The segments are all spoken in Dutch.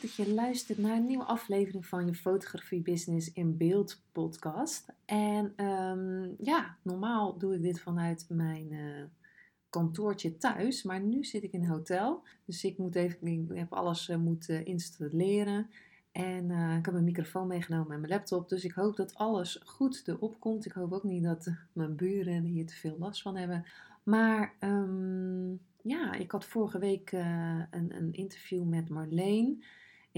Dat je luistert naar een nieuwe aflevering van je Fotografie Business in Beeld podcast. En ehm, ja, normaal doe ik dit vanuit mijn uh, kantoortje thuis, maar nu zit ik in een hotel. Dus ik moet even, ik heb alles uh, moeten installeren. En uh, ik heb mijn microfoon meegenomen en mijn laptop. Dus ik hoop dat alles goed erop komt. Ik hoop ook niet dat mijn buren hier te veel last van hebben. Maar um, ja, ik had vorige week een, een, interview met Marleen.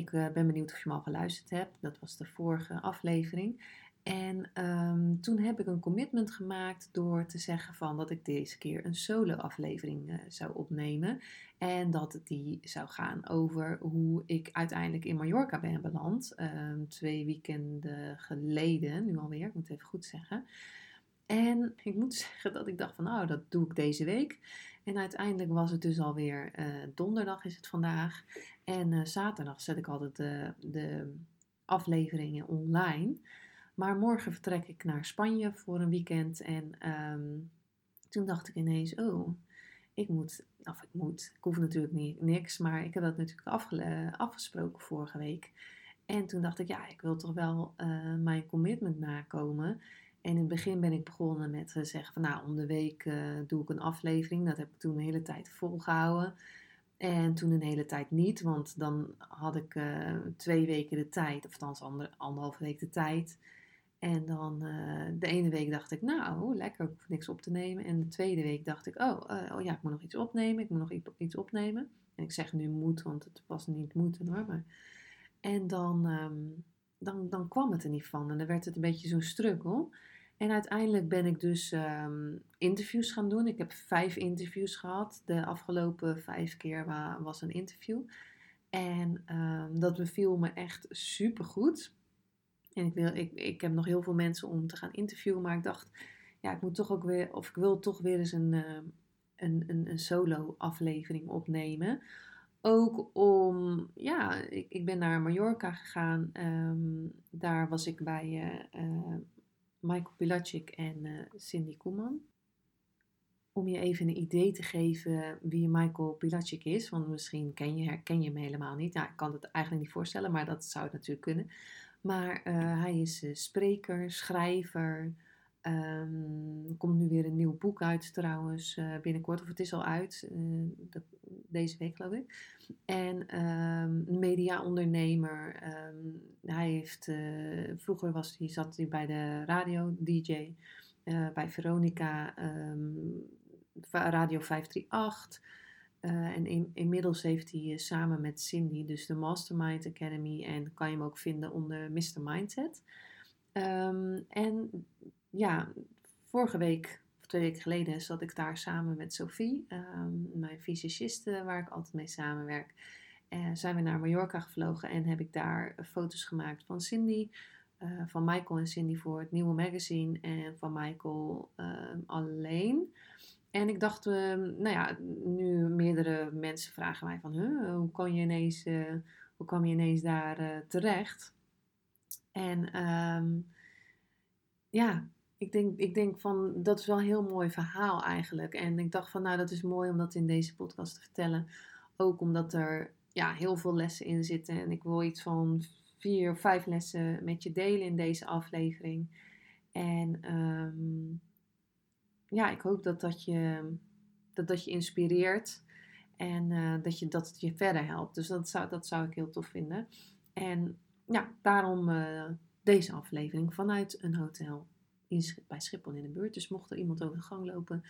Ik uh, ben benieuwd of je hem al geluisterd hebt. Dat was de vorige aflevering. En um, toen heb ik een commitment gemaakt door te zeggen van dat ik deze keer een solo aflevering uh, zou opnemen. En dat die zou gaan over hoe ik uiteindelijk in Mallorca ben beland. Um, twee weekenden geleden, nu alweer, ik moet het even goed zeggen. En ik moet zeggen dat ik dacht van nou, dat doe ik deze week. En uiteindelijk was het dus alweer uh, donderdag is het vandaag. En uh, zaterdag zet ik altijd de, de afleveringen online. Maar morgen vertrek ik naar Spanje voor een weekend. En um, toen dacht ik ineens, oh, ik moet, of ik moet, ik hoef natuurlijk niks. Maar ik heb dat natuurlijk afge, afgesproken vorige week. En toen dacht ik, ja, ik wil toch wel uh, mijn commitment nakomen. En in het begin ben ik begonnen met zeggen van nou, om de week doe ik een aflevering. Dat heb ik toen een hele tijd volgehouden. En toen een hele tijd niet, want dan had ik uh, twee weken de tijd, of althans ander, anderhalve week de tijd. En dan uh, de ene week dacht ik, nou, lekker, ik hoef niks op te nemen. En de tweede week dacht ik, oh, oh ja, ik moet nog iets opnemen, ik moet nog iets opnemen. En ik zeg nu moet, want het was niet moeten hoor. Maar... En dan, um, dan, dan kwam het er niet van. En dan werd het een beetje zo'n struggle. En uiteindelijk ben ik dus um, interviews gaan doen. Ik heb vijf interviews gehad. De afgelopen vijf keer was een interview. En um, dat beviel me echt super goed. En ik, wil, ik, ik heb nog heel veel mensen om te gaan interviewen. Maar ik dacht, ja, ik moet toch ook weer, of ik wil toch weer eens een, uh, een, een, een solo aflevering opnemen. Ook om, ja, ik, ik ben naar Mallorca gegaan. Daar was ik bij uh, uh, Michael Pilacic en uh, Cindy Koeman. Om je even een idee te geven wie Michael Pilacic is, want misschien ken je, herken je hem helemaal niet. Nou, ik kan het eigenlijk niet voorstellen, maar dat zou het natuurlijk kunnen. Maar uh, hij is uh, spreker, schrijver. Um, er komt nu weer een nieuw boek uit trouwens binnenkort, of het is al uit, dat, deze week geloof ik. En um, mediaondernemer. Um, hij heeft, uh, vroeger was hij, zat hij bij de radio, DJ, bij Veronica, Radio 538. Uh, en in, inmiddels heeft hij samen met Cindy dus de Mastermind Academy en kan je hem ook vinden onder Mr. Mindset. en ja, vorige week twee weken geleden zat ik daar samen met Sophie, um, mijn fysiciste waar ik altijd mee samenwerk. Uh, zijn we naar Mallorca gevlogen en heb ik daar foto's gemaakt van Cindy, uh, van Michael en Cindy voor het nieuwe magazine en van Michael uh, alleen. En ik dacht, nou ja, nu meerdere mensen vragen mij van, hoe, kon je ineens, hoe kwam je ineens daar terecht? En ja, ik denk, ik denk van dat is wel een heel mooi verhaal eigenlijk. En ik dacht van nou dat is mooi om dat in deze podcast te vertellen. Ook omdat er ja, heel veel lessen in zitten. En ik wil iets van vier of vijf lessen met je delen in deze aflevering. En um, ja, ik hoop dat dat je, dat, dat je inspireert. En uh, dat, je, dat het je verder helpt. Dus dat zou, dat zou ik heel tof vinden. En ja, daarom uh, deze aflevering vanuit een hotel bij Schiphol in de buurt. Dus mocht er iemand over de gang lopen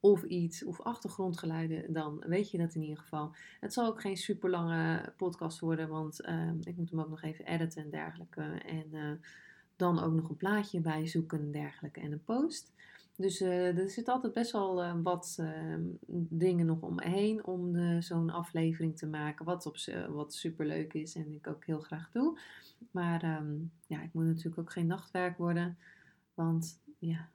of iets, of achtergrondgeluiden, dan weet je dat in ieder geval. Het zal ook geen super lange podcast worden, want uh, ik moet hem ook nog even editen en dergelijke. En uh, dan ook nog een plaatje bij zoeken en dergelijke en een post. Dus uh, er zit altijd best wel uh, wat uh, dingen nog omheen om zo'n aflevering te maken. Wat, op, wat super leuk is en ik ook heel graag doe. Maar um, ja, ik moet natuurlijk ook geen nachtwerk worden. Want ja,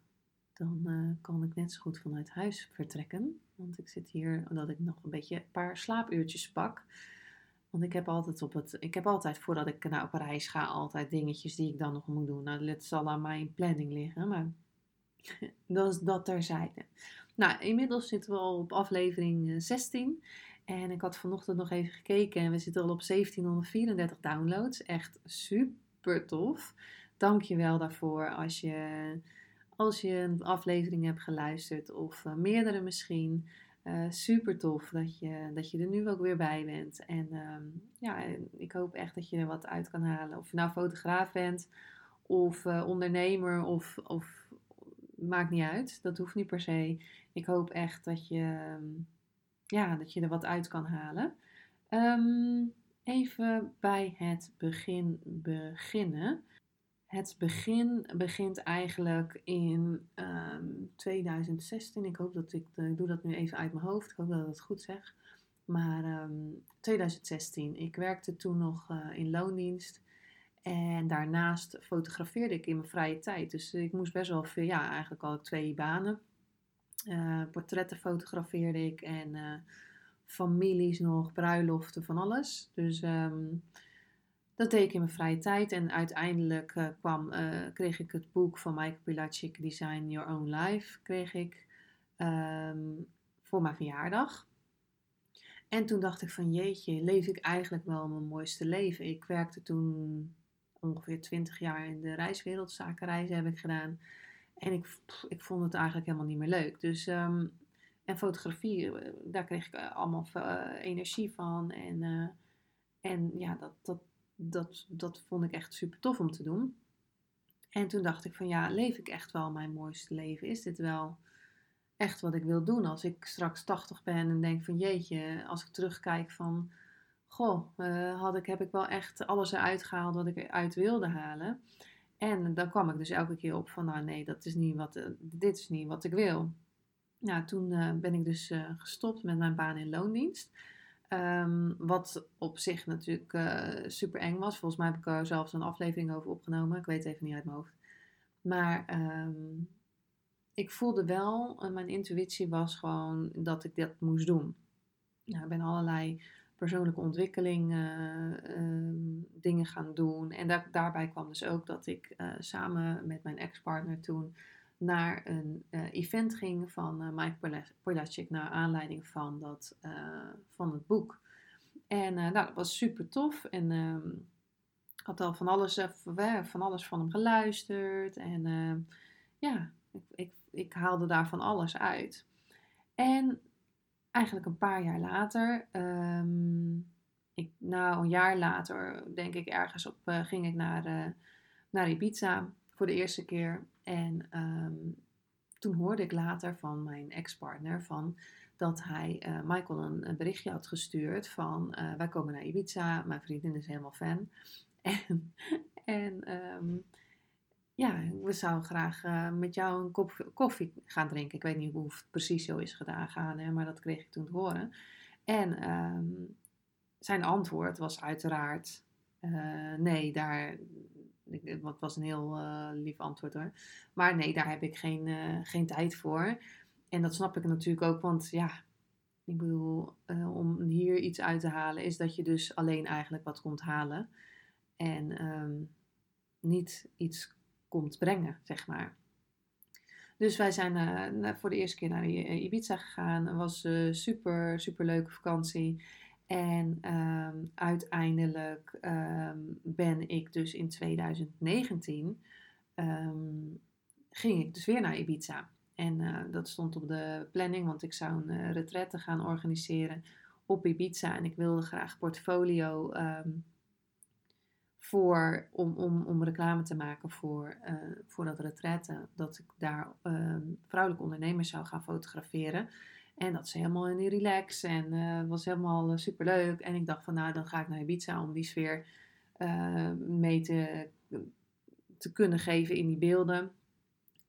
dan kan ik net zo goed vanuit huis vertrekken. Want ik zit hier omdat ik nog een beetje een paar slaapuurtjes pak. Want ik heb altijd op het. Ik heb altijd voordat ik naar op reis ga, altijd dingetjes die ik dan nog moet doen. Nou, dat zal aan mijn planning liggen. Maar dat is dat terzijde. Nou, inmiddels zitten we al op aflevering 16. Eh, en ik had vanochtend nog even gekeken en we zitten al op 1734 downloads. Echt super tof. Dank je wel daarvoor als je, als je een aflevering hebt geluisterd of uh, meerdere misschien. Uh, super tof dat je, dat je er nu ook weer bij bent. En uh, ja, ik hoop echt dat je er wat uit kan halen. Of je nou fotograaf bent of uh, ondernemer of, of maakt niet uit. Dat hoeft niet per se. Ik hoop echt dat je, ehm, ja, dat je er wat uit kan halen. Um, even bij het begin beginnen. Het begin begint eigenlijk in um, ehm, 2016. Ik hoop dat ik, ik doe dat nu even uit mijn hoofd. Ik hoop dat ik het goed zeg. Maar 2016. Ik werkte toen nog uh, in loondienst. En daarnaast fotografeerde ik in mijn vrije tijd. Dus ik moest best wel ja, eigenlijk al twee banen. Uh, portretten fotografeerde ik en uh, families nog, bruiloften, van alles. Dus um, dat deed ik in mijn vrije tijd. En uiteindelijk uh, kwam, kreeg ik het boek van Michael Pilacic, Design Your Own Life, kreeg ik um, voor mijn verjaardag. En toen dacht ik van jeetje, leef ik eigenlijk wel mijn mooiste leven. Ik werkte toen ongeveer 20 jaar in de reiswereld, zakenreizen heb ik gedaan. En ik, ik vond het eigenlijk helemaal niet meer leuk. Dus, um, en fotografie, eh, daar kreeg ik eh, allemaal energie van. En, en ja, dat, dat, dat, dat vond ik echt super tof om te doen. En toen dacht ik van ja, leef ik echt wel mijn mooiste leven? Is dit wel echt wat ik wil doen als ik straks 80 ben en denk van jeetje, als ik terugkijk van goh, uh, had ik, heb ik wel echt alles eruit gehaald wat ik eruit wilde halen. En dan kwam ik dus elke keer op van, nou nee, dat is niet wat, uh, dit is niet wat ik wil. Nou, toen uh, ben ik dus gestopt met mijn baan in loondienst. Um, wat op zich natuurlijk super eng was. Volgens mij heb ik er zelfs een aflevering over opgenomen. Ik weet het even niet uit mijn hoofd. Maar um, ik voelde wel, mijn intuïtie was gewoon dat ik dat moest doen. Nou, ik ben allerlei persoonlijke ontwikkeling uh, dingen gaan doen. En daar, daarbij kwam dus ook dat ik samen met mijn ex-partner toen naar een event ging van Mike Polacic naar aanleiding van, dat, van het boek. En nou, dat was super tof. En ehm, had al van alles, van alles van hem geluisterd. En ja, ik, ik, ik haalde daar van alles uit. En eigenlijk een paar jaar later, um, ik, nou een jaar later, denk ik ergens op, uh, ging ik naar, uh, naar Ibiza voor de eerste keer. En toen hoorde ik later van mijn ex-partner van dat hij uh, Michael een, berichtje had gestuurd van wij komen naar Ibiza, mijn vriendin is helemaal fan. En, en um, ja, we zouden graag uh, met jou een kop koffie gaan drinken. Ik weet niet hoe het precies zo is gedaan hè, maar dat kreeg ik toen te horen. En um, zijn antwoord was uiteraard nee, daar. Was een heel lief antwoord hoor. Maar nee, daar heb ik geen, geen tijd voor. En dat snap ik natuurlijk ook, want ja, ik bedoel, om hier iets uit te halen, is dat je dus alleen eigenlijk wat komt halen. En um, niet iets komt brengen, zeg maar. Dus wij zijn uh, voor de eerste keer naar eh, Ibiza gegaan. Het was uh, super, super leuke vakantie. En um, uiteindelijk um, ben ik dus in 2019 um, ehm, ging ik dus weer naar Ibiza. En uh, dat stond op de planning, want ik zou een uh, retraite gaan organiseren op Ibiza. En ik wilde graag portfolio voor, om, om, om reclame te maken voor, uh, voor dat retraite. Dat ik daar uh, vrouwelijke ondernemers zou gaan fotograferen. En dat ze helemaal in die relax en uh, was helemaal super leuk. En ik dacht van nou, dan ga ik naar Ibiza om die sfeer mee te, te kunnen geven in die beelden.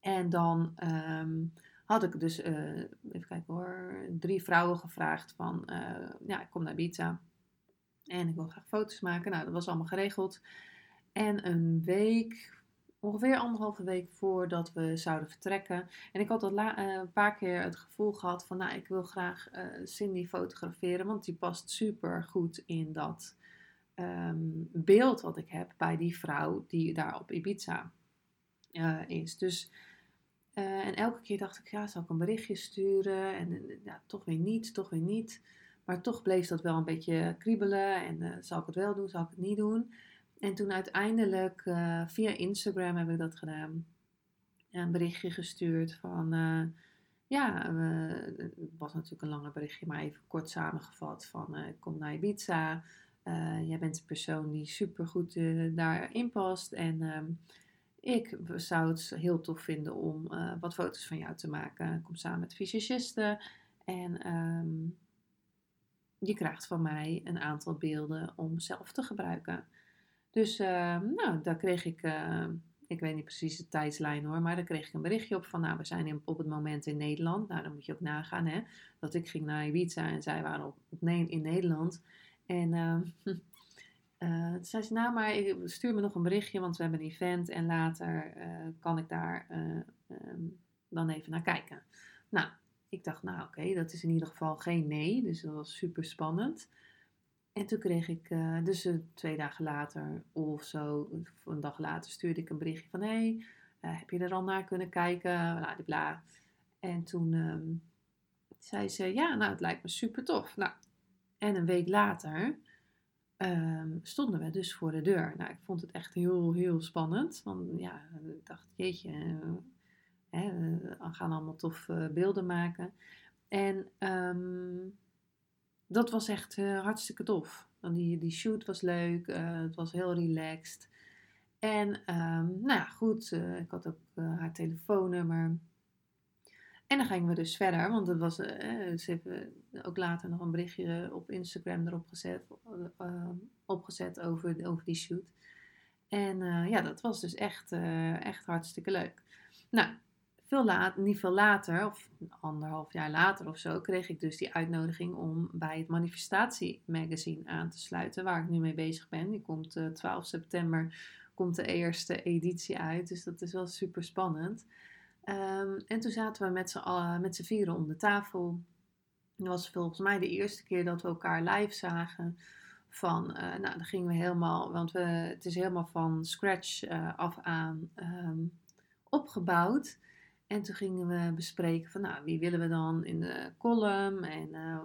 En dan ehm, had ik dus, uh, even kijken hoor, drie vrouwen gevraagd van, uh, ja, ik kom naar Ibiza en ik wil graag foto's maken. Nou, dat was allemaal geregeld. En een week, ongeveer anderhalve week voordat we zouden vertrekken. En ik had al uh, een paar keer het gevoel gehad van, nou, ik wil graag Cindy fotograferen, want die past super goed in dat um, beeld wat ik heb bij die vrouw die daar op Ibiza is. Dus uh, en elke keer dacht ik, ja, zal ik een berichtje sturen? En ja, toch weer niet, toch weer niet. Maar toch bleef dat wel een beetje kriebelen. En uh, zal ik het wel doen, zal ik het niet doen? En toen uiteindelijk uh, via Instagram heb ik dat gedaan. Ja, een berichtje gestuurd van, ja, het was natuurlijk een langer berichtje, maar even kort samengevat van, ik kom naar Ibiza. jij bent de persoon die super goed daarin past. En ehm, ik zou het heel tof vinden om uh, wat foto's van jou te maken. Ik kom samen met visagisten en um, je krijgt van mij een aantal beelden om zelf te gebruiken. Dus uh, nou, daar kreeg ik, uh, ik weet niet precies de tijdslijn hoor, maar daar kreeg ik een berichtje op van, nou, we zijn op het moment in Nederland. Nou, dan moet je ook nagaan, hè, dat ik ging naar Ibiza en zij waren op in Nederland. En ehm, Uh, toen zei ze, nou maar stuur me nog een berichtje, want we hebben een event en later uh, kan ik daar uh, um, dan even naar kijken. Nou, ik dacht, nou oké, dat is in ieder geval geen nee, dus dat was super spannend. En toen kreeg ik, dus twee dagen later of zo, of een dag later, stuurde ik een berichtje van, hé, hey, heb je er al naar kunnen kijken? Bla, bla. En toen um, zei ze, ja, nou het lijkt me super tof. Nou, en een week later um, stonden we dus voor de deur. Nou, ik vond het echt heel, heel spannend. Want ja, ik dacht, jeetje, uh, hè, we gaan allemaal tof uh, beelden maken. En um, dat was echt uh, hartstikke tof. Want die, die shoot was leuk, het was heel relaxed. En um, nou ja, goed, ik had ook haar telefoonnummer. En dan gingen we dus verder, want het was, uh, ze hebben ook later nog een berichtje op Instagram erop gezet, uh, opgezet over, over die shoot. En ja, dat was dus echt, echt hartstikke leuk. Nou, veel later, niet veel later, of anderhalf jaar later of zo, kreeg ik dus die uitnodiging om bij het Manifestatie Magazine aan te sluiten, waar ik nu mee bezig ben. Die komt 12 september, komt de eerste editie uit, dus dat is wel super spannend. Um, en toen zaten we met z'n, met z'n vieren om de tafel. Dat was volgens mij de eerste keer dat we elkaar live zagen. Van, uh, nou, dan gingen we helemaal, want we, het is helemaal van scratch uh, af aan um, opgebouwd. En toen gingen we bespreken van, nou, wie willen we dan in de column en uh,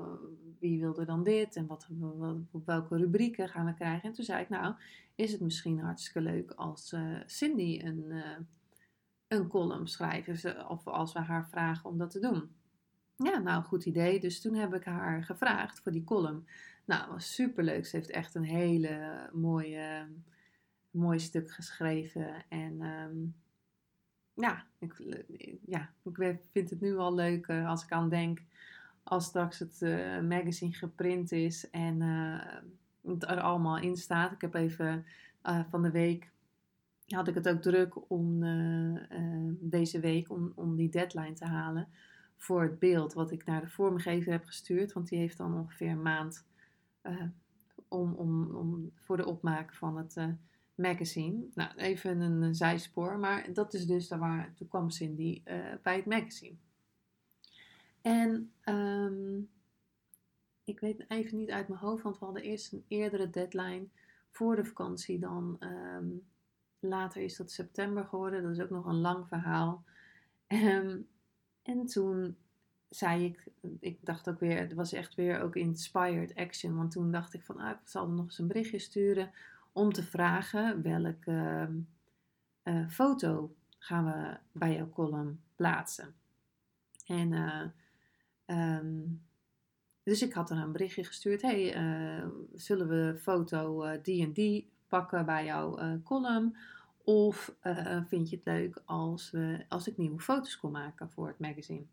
wie wilde dan dit en wat, wat, welke rubrieken gaan we krijgen. En toen zei ik, nou, is het misschien hartstikke leuk als Cindy een een column schrijven. Of als we haar vragen om dat te doen. Ja, nou, goed idee. Dus toen heb ik haar gevraagd voor die column. Nou, was super leuk. Ze heeft echt een hele mooie, mooi stuk geschreven. En um, ja, ik, ja, ik vind het nu al leuk uh, als ik aan denk. Als straks het uh, magazine geprint is en uh, het er allemaal in staat. Ik heb even van de week had ik het ook druk om uh, uh, deze week om, om die deadline te halen voor het beeld wat ik naar de vormgever heb gestuurd. Want die heeft dan ongeveer een maand uh, om, om, om voor de opmaak van het magazine. Nou, even een zijspoor, maar dat is dus daar waar toen kwam Cindy bij het magazine. En um, ik weet even niet uit mijn hoofd, want we hadden eerst een eerdere deadline voor de vakantie dan. Um, Later is dat september geworden. Dat is ook nog een lang verhaal. Um, en toen zei ik, ik dacht ook weer, het was echt weer ook inspired action. Want toen dacht ik van, ah, ik zal er nog eens een berichtje sturen om te vragen welke uh, foto gaan we bij jouw column plaatsen. En uh, um, dus ik had er een berichtje gestuurd. Hey, uh, zullen we foto die en die pakken bij jouw uh, column? Of uh, vind je het leuk als, we, als ik nieuwe foto's kon maken voor het magazine?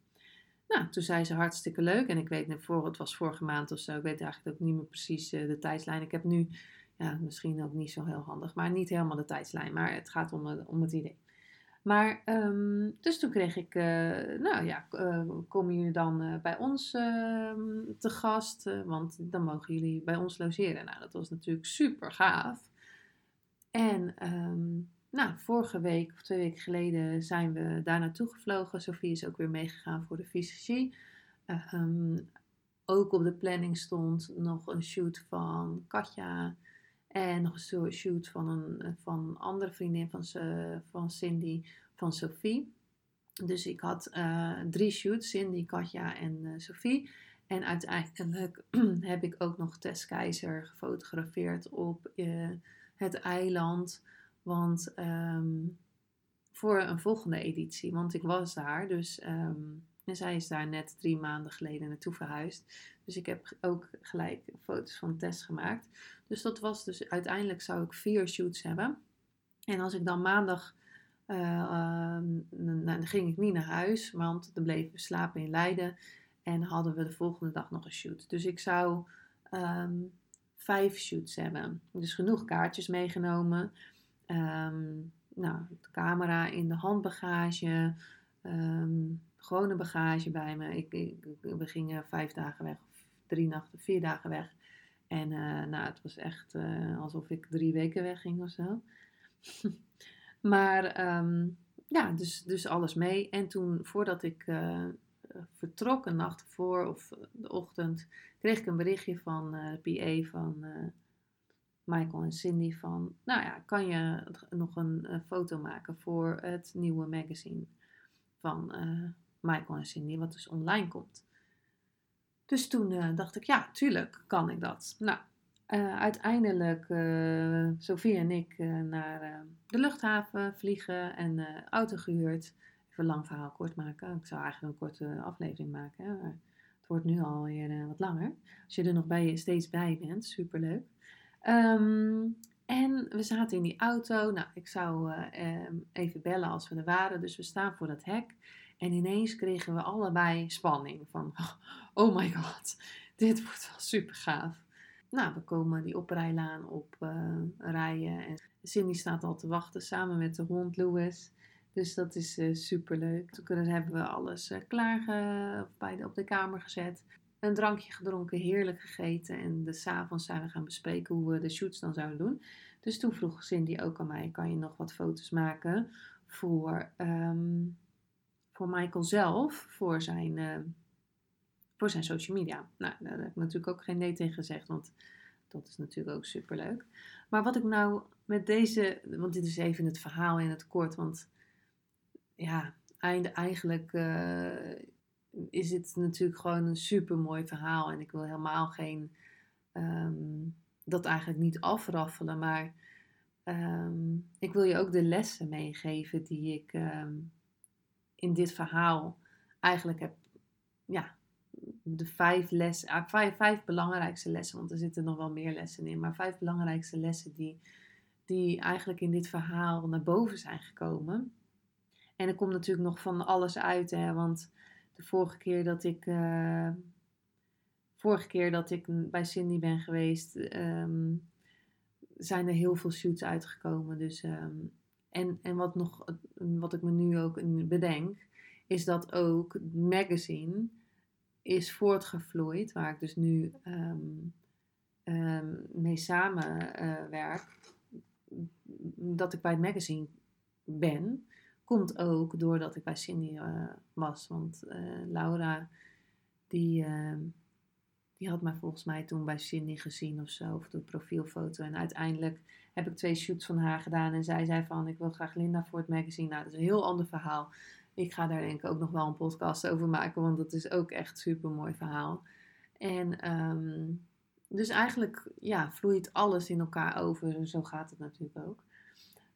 Nou, toen zei ze hartstikke leuk. En ik weet net voor, het was vorige maand of zo. Ik weet eigenlijk ook niet meer precies uh, de tijdslijn. Ik heb nu, ja, misschien ook niet zo heel handig, maar niet helemaal de tijdslijn. Maar het gaat om, om het idee. Maar, ehm, dus toen kreeg ik, nou ja, uh, komen jullie dan bij ons ehm, te gast? want dan mogen jullie bij ons logeren. Nou, dat was natuurlijk super gaaf. En, um, nou, vorige week of twee weken geleden zijn we daar naartoe gevlogen. Sophie is ook weer meegegaan voor de visagie. ook op de planning stond nog een shoot van Katja. En nog een shoot van een, van andere vriendin van, van Cindy, van Sophie. Dus ik had uh, drie shoots, Cindy, Katja en uh, Sophie. En uiteindelijk heb ik ook nog Tess Keizer gefotografeerd op uh, het eiland. Want um, voor een volgende editie, want ik was daar. Dus um, en zij is daar net drie maanden geleden naartoe verhuisd. Dus ik heb ook gelijk foto's van Tess gemaakt. Dus dat was dus uiteindelijk zou ik vier shoots hebben. En als ik dan maandag, uh, dan ging ik niet naar huis, want dan bleven we slapen in Leiden. En hadden we de volgende dag nog een shoot. Dus ik zou vijf shoots hebben. Dus genoeg kaartjes meegenomen. Um, nou, de camera in de handbagage. Um, gewone bagage bij me. Ik, ik, we gingen vijf dagen weg, drie nachten, vier dagen weg. En uh, nou, het was echt uh, alsof ik drie weken wegging of zo. maar um, ja, dus, dus alles mee. En toen, voordat ik uh, vertrok, een nacht voor of de ochtend, kreeg ik een berichtje van de PA van Michael en Cindy van, nou ja, kan je nog een foto maken voor het nieuwe magazine van Michael en Cindy, wat dus online komt. Dus toen uh, dacht ik, ja, tuurlijk kan ik dat. Nou, uh, uiteindelijk uh, Sofie en ik naar de luchthaven vliegen en auto gehuurd. Even lang verhaal kort maken. Ik zou eigenlijk een korte aflevering maken. Maar het wordt nu alweer wat langer. Als je er nog bij, steeds bij bent, superleuk. Um, en we zaten in die auto. Nou, ik zou ehm, even bellen als we er waren. Dus we staan voor dat hek. En ineens kregen we allebei spanning van, oh my god, dit wordt wel super gaaf. Nou, we komen die oprijlaan op uh, rijden en Cindy staat al te wachten samen met de hond Louis. Dus dat is uh, super leuk. Toen hebben we alles uh, klaar bij de, op de kamer gezet. Een drankje gedronken, heerlijk gegeten. En de avonds zijn we gaan bespreken hoe we de shoots dan zouden doen. Dus toen vroeg Cindy ook aan mij: kan je nog wat foto's maken voor um, voor Michael zelf, voor zijn, uh, voor zijn social media. Nou, daar heb ik natuurlijk ook geen nee tegen gezegd, want dat is natuurlijk ook super leuk. Maar wat ik nou met deze, want dit is even het verhaal in het kort, want ja, eigenlijk uh, is het natuurlijk gewoon een super mooi verhaal en ik wil helemaal geen, um, dat eigenlijk niet afraffelen, maar um, ik wil je ook de lessen meegeven die ik um, in dit verhaal eigenlijk heb, ja, de vijf, les, ah, vijf, vijf belangrijkste lessen, want er zitten nog wel meer lessen in, maar vijf belangrijkste lessen die, die eigenlijk in dit verhaal naar boven zijn gekomen. En er komt natuurlijk nog van alles uit, hè, want de vorige keer dat ik, uh, vorige keer dat ik bij Cindy ben geweest, um, zijn er heel veel shoots uitgekomen. Dus um, en, en wat, nog, wat ik me nu ook bedenk, is dat ook magazine is voortgevloeid, waar ik dus nu um, mee samenwerk. Uh, dat ik bij het magazine ben, komt ook doordat ik bij Cindy uh, was. Want uh, Laura, die, ehm, die had mij volgens mij toen bij Cindy gezien of zo, of de profielfoto. En uiteindelijk heb ik twee shoots van haar gedaan. En zij zei van, ik wil graag Linda voor het magazine. Nou, dat is een heel ander verhaal. Ik ga daar denk ik ook nog wel een podcast over maken, want dat is ook echt super mooi verhaal. En um, dus eigenlijk ja, vloeit alles in elkaar over. Zo gaat het natuurlijk ook.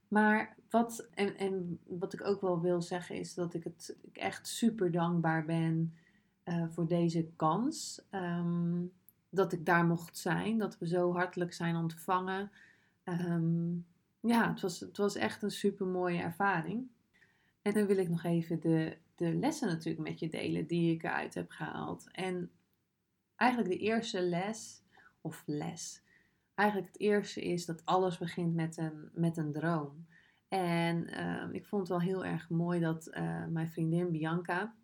Maar wat, en, en wat ik ook wel wil zeggen is dat ik het ik echt super dankbaar ben uh, voor deze kans. Um, dat ik daar mocht zijn, dat we zo hartelijk zijn ontvangen. Um, ja, het was, het was echt een super mooie ervaring. En dan wil ik nog even de, de lessen natuurlijk met je delen die ik eruit heb gehaald. En eigenlijk de eerste les, of les, eigenlijk het eerste is dat alles begint met een, met een droom. En ehm, ik vond het wel heel erg mooi dat eh, mijn vriendin Bianca,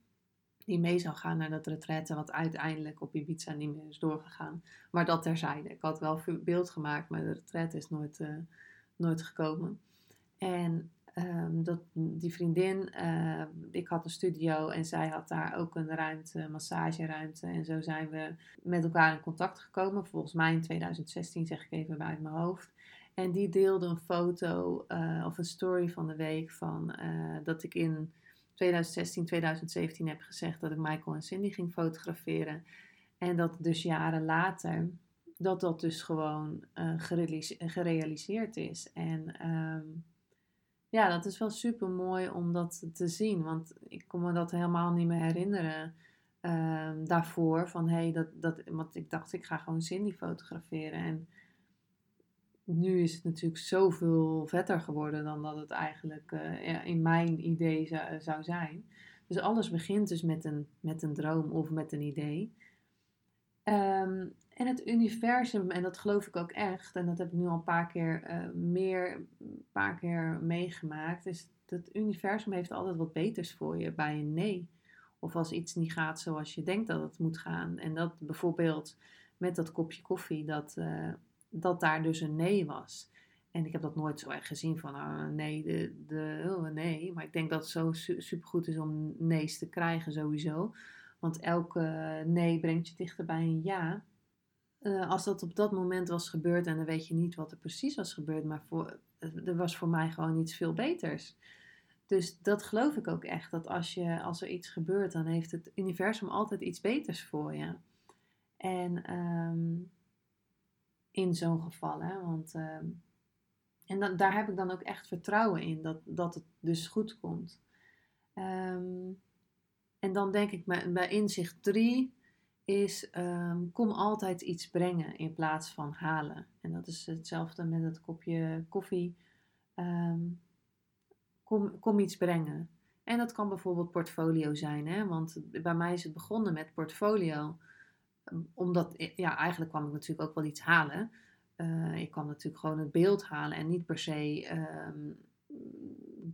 die mee zou gaan naar dat retraite, wat uiteindelijk op Ibiza niet meer is doorgegaan. Maar dat terzijde. Ik had wel beeld gemaakt, maar de retraite is nooit, uh, nooit gekomen. En um, dat, die vriendin, uh, ik had een studio en zij had daar ook een ruimte, massageruimte. En zo zijn we met elkaar in contact gekomen. Volgens mij in 2016, zeg ik even uit mijn hoofd. En die deelde een foto uh, of een story van de week van uh, dat ik in 2016, 2017 heb gezegd dat ik Michael en Cindy ging fotograferen. En dat dus jaren later, dat dat dus gewoon uh, gerealiseerd is. En um, ja, dat is wel super mooi om dat te zien. Want ik kon me dat helemaal niet meer herinneren um, daarvoor. Van hey, dat, dat, want ik dacht, ik ga gewoon Cindy fotograferen. En nu is het natuurlijk zoveel vetter geworden dan dat het eigenlijk uh, in mijn idee zou, zijn. Dus alles begint dus met een, met een droom of met een idee. Um, en het universum, en dat geloof ik ook echt, en dat heb ik nu al een paar keer uh, meer, paar keer meegemaakt, is dat universum heeft altijd wat beters voor je bij een nee. Of als iets niet gaat zoals je denkt dat het moet gaan. En dat bijvoorbeeld met dat kopje koffie, dat, uh, dat daar dus een nee was. En ik heb dat nooit zo erg gezien van uh, nee, de, de, oh, nee. Maar ik denk dat het zo su supergoed is om nee's te krijgen sowieso. Want elke nee brengt je dichter bij een ja. Uh, als dat op dat moment was gebeurd en dan weet je niet wat er precies was gebeurd, maar voor, er was voor mij gewoon iets veel beters. Dus dat geloof ik ook echt, dat als, je, als er iets gebeurt, dan heeft het universum altijd iets beters voor je. En um, in zo'n geval, hè, want um, en dan, daar heb ik dan ook echt vertrouwen in, dat, dat het dus goed komt. Um, en dan denk ik bij, inzicht 3 is um, kom altijd iets brengen in plaats van halen. En dat is hetzelfde met het kopje koffie. Um, kom, kom iets brengen. En dat kan bijvoorbeeld portfolio zijn, hè? want bij mij is het begonnen met portfolio. Omdat, ja, eigenlijk kwam ik natuurlijk ook wel iets halen. Uh, ik kwam natuurlijk gewoon het beeld halen en niet per se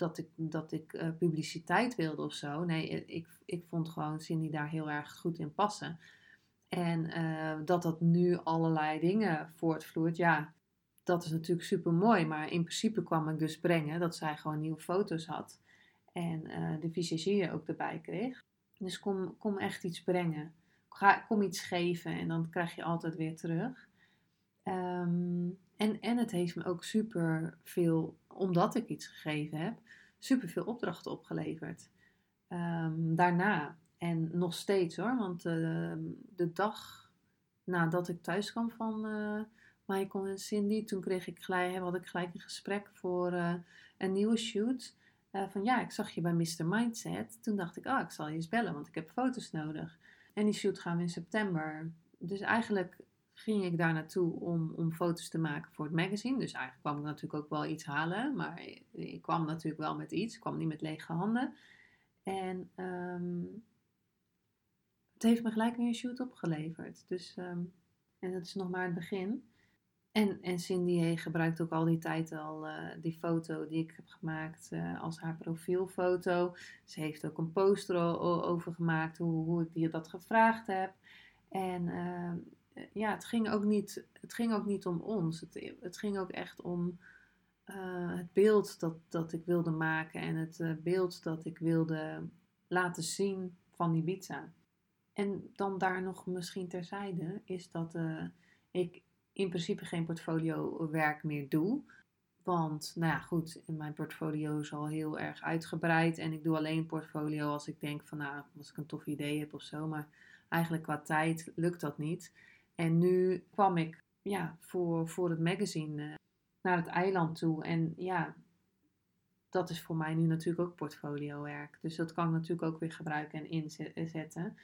dat ik, dat ik uh, publiciteit wilde of zo. Nee, ik, ik vond gewoon Cindy daar heel erg goed in passen. En uh, dat dat nu allerlei dingen voortvloeit, ja, dat is natuurlijk super mooi. Maar in principe kwam ik dus brengen dat zij gewoon nieuwe foto's had. En uh, de visagier ook erbij kreeg. Dus kom, kom echt iets brengen. Ga, kom iets geven en dan krijg je altijd weer terug. Um, en, en het heeft me ook super veel, omdat ik iets gegeven heb, super veel opdrachten opgeleverd. Um, daarna. En nog steeds hoor, want uh, de dag nadat ik thuis kwam van uh, Michael en Cindy, toen kreeg ik gelijk, had ik gelijk een gesprek voor uh, een nieuwe shoot. van ja, ik zag je bij Mr. Mindset. Toen dacht ik, ah, ik zal je eens bellen, want ik heb foto's nodig. En die shoot gaan we in september. Dus eigenlijk ging ik daar naartoe om, om foto's te maken voor het magazine. Dus eigenlijk kwam ik natuurlijk ook wel iets halen. Maar ik kwam natuurlijk wel met iets. Ik kwam niet met lege handen. En um, het heeft me gelijk weer een shoot opgeleverd. Dus, um, en dat is nog maar het begin. En, en Cindy gebruikt ook al die tijd al uh, die foto die ik heb gemaakt uh, als haar profielfoto. Ze heeft ook een poster over gemaakt hoe, hoe ik die dat gevraagd heb. En uh, ja, het ging, ook niet, het ging ook niet om ons. Het, het ging ook echt om het beeld dat, dat ik wilde maken en het beeld dat ik wilde laten zien van Ibiza. En dan daar nog misschien terzijde is dat uh, ik in principe geen portfolio werk meer doe. Want, nou ja, goed, mijn portfolio is al heel erg uitgebreid. En ik doe alleen portfolio als ik denk van, nou, als ik een tof idee heb of zo. Maar eigenlijk qua tijd lukt dat niet. En nu kwam ik, ja, voor, voor het magazine uh, naar het eiland toe. En ja, dat is voor mij nu natuurlijk ook portfolio werk. Dus dat kan ik natuurlijk ook weer gebruiken en inzetten.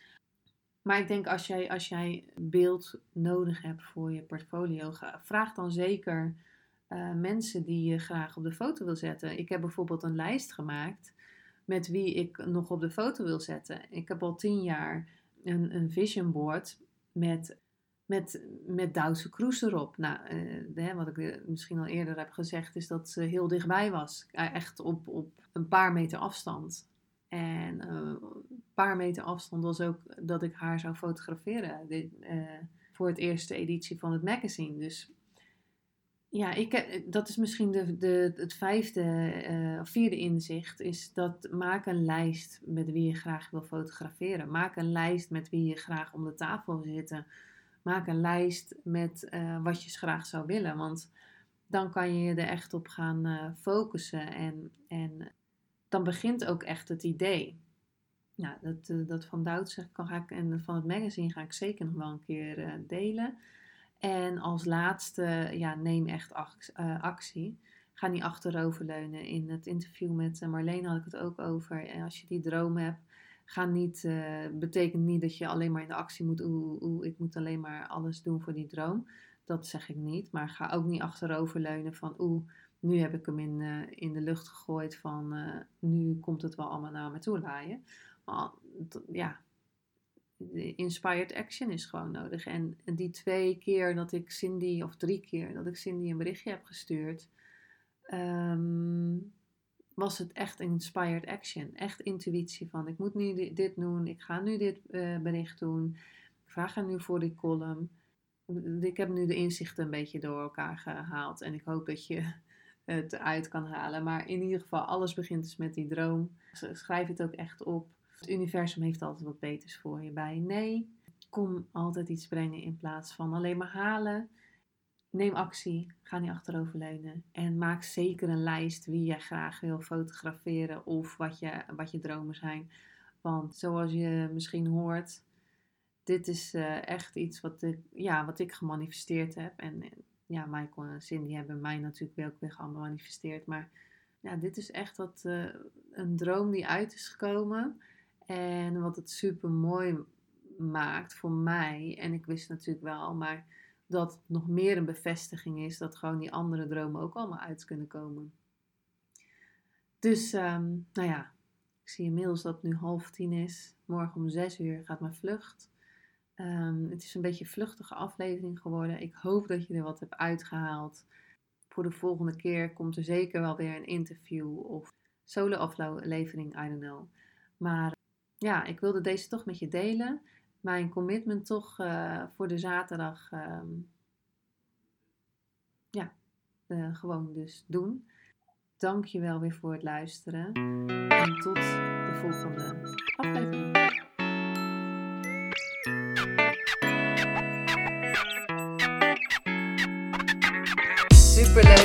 Maar ik denk als jij, als jij beeld nodig hebt voor je portfolio, vraag dan zeker uh, mensen die je graag op de foto wil zetten. Ik heb bijvoorbeeld een lijst gemaakt met wie ik nog op de foto wil zetten. Ik heb al tien jaar een, een vision board met met, met Duitse Kroes erop. Nou, uh, wat ik misschien al eerder heb gezegd, is dat ze heel dichtbij was. Echt op, op een paar meter afstand. En paar meter afstand was ook dat ik haar zou fotograferen. Dit, voor het eerste editie van het magazine. Dus ja, ik, dat is misschien de, de, het vijfde uh, of vierde inzicht. Is dat maak een lijst met wie je graag wil fotograferen. Maak een lijst met wie je graag om de tafel wil zitten. Maak een lijst met wat je graag zou willen. Want dan kan je je er echt op gaan focussen. En, en dan begint ook echt het idee. Nou, dat, dat van Duits kan ga ik, en van het magazine ga ik zeker nog wel een keer delen. En als laatste, ja, neem echt eh, actie. Ga niet achteroverleunen. In het interview met eh, Marleen had ik het ook over. En als je die droom hebt, ga niet, betekent niet dat je alleen maar in de actie moet. Oeh, ik moet alleen maar alles doen voor die droom. Dat zeg ik niet. Maar ga ook niet achteroverleunen van oeh, nu heb ik hem in, in de lucht gegooid van nu komt het wel allemaal naar me toe laaien. Ja, inspired action is gewoon nodig. En die twee keer dat ik Cindy, of drie keer dat ik Cindy een berichtje heb gestuurd, ehm, was het echt inspired action. Echt intuïtie van ik moet nu dit doen, ik ga nu dit uh, bericht doen, ik vraag haar nu voor die column. Ik heb nu de inzichten een beetje door elkaar gehaald en ik hoop dat je het uit kan halen. Maar in ieder geval, alles begint dus met die droom. Schrijf het ook echt op. Het universum heeft altijd wat beters voor je bij. Nee, kom altijd iets brengen in plaats van alleen maar halen. Neem actie, ga niet achteroverleunen en maak zeker een lijst wie je graag wil fotograferen of wat je, wat je dromen zijn. Want zoals je misschien hoort, dit is uh, echt iets wat ik, ja, wat ik gemanifesteerd heb. En ja, Michael en Cindy hebben mij natuurlijk ook weer gemanifesteerd. Maar ja, dit is echt wat, uh, een droom die uit is gekomen. En wat het super mooi maakt voor mij, en ik wist natuurlijk wel, maar dat het nog meer een bevestiging is dat gewoon die andere dromen ook allemaal uit kunnen komen. Dus, um, nou ja, ik zie inmiddels dat het nu half tien is. Morgen om zes uur gaat mijn vlucht. Um, het is een beetje een vluchtige aflevering geworden. Ik hoop dat je er wat hebt uitgehaald. Voor de volgende keer komt er zeker wel weer een interview of solo-aflevering, I don't know. Maar ja, ik wilde deze toch met je delen. Mijn commitment toch uh, voor de zaterdag. Um, ja, uh, gewoon dus doen. Dank je wel weer voor het luisteren. En tot de volgende aflevering.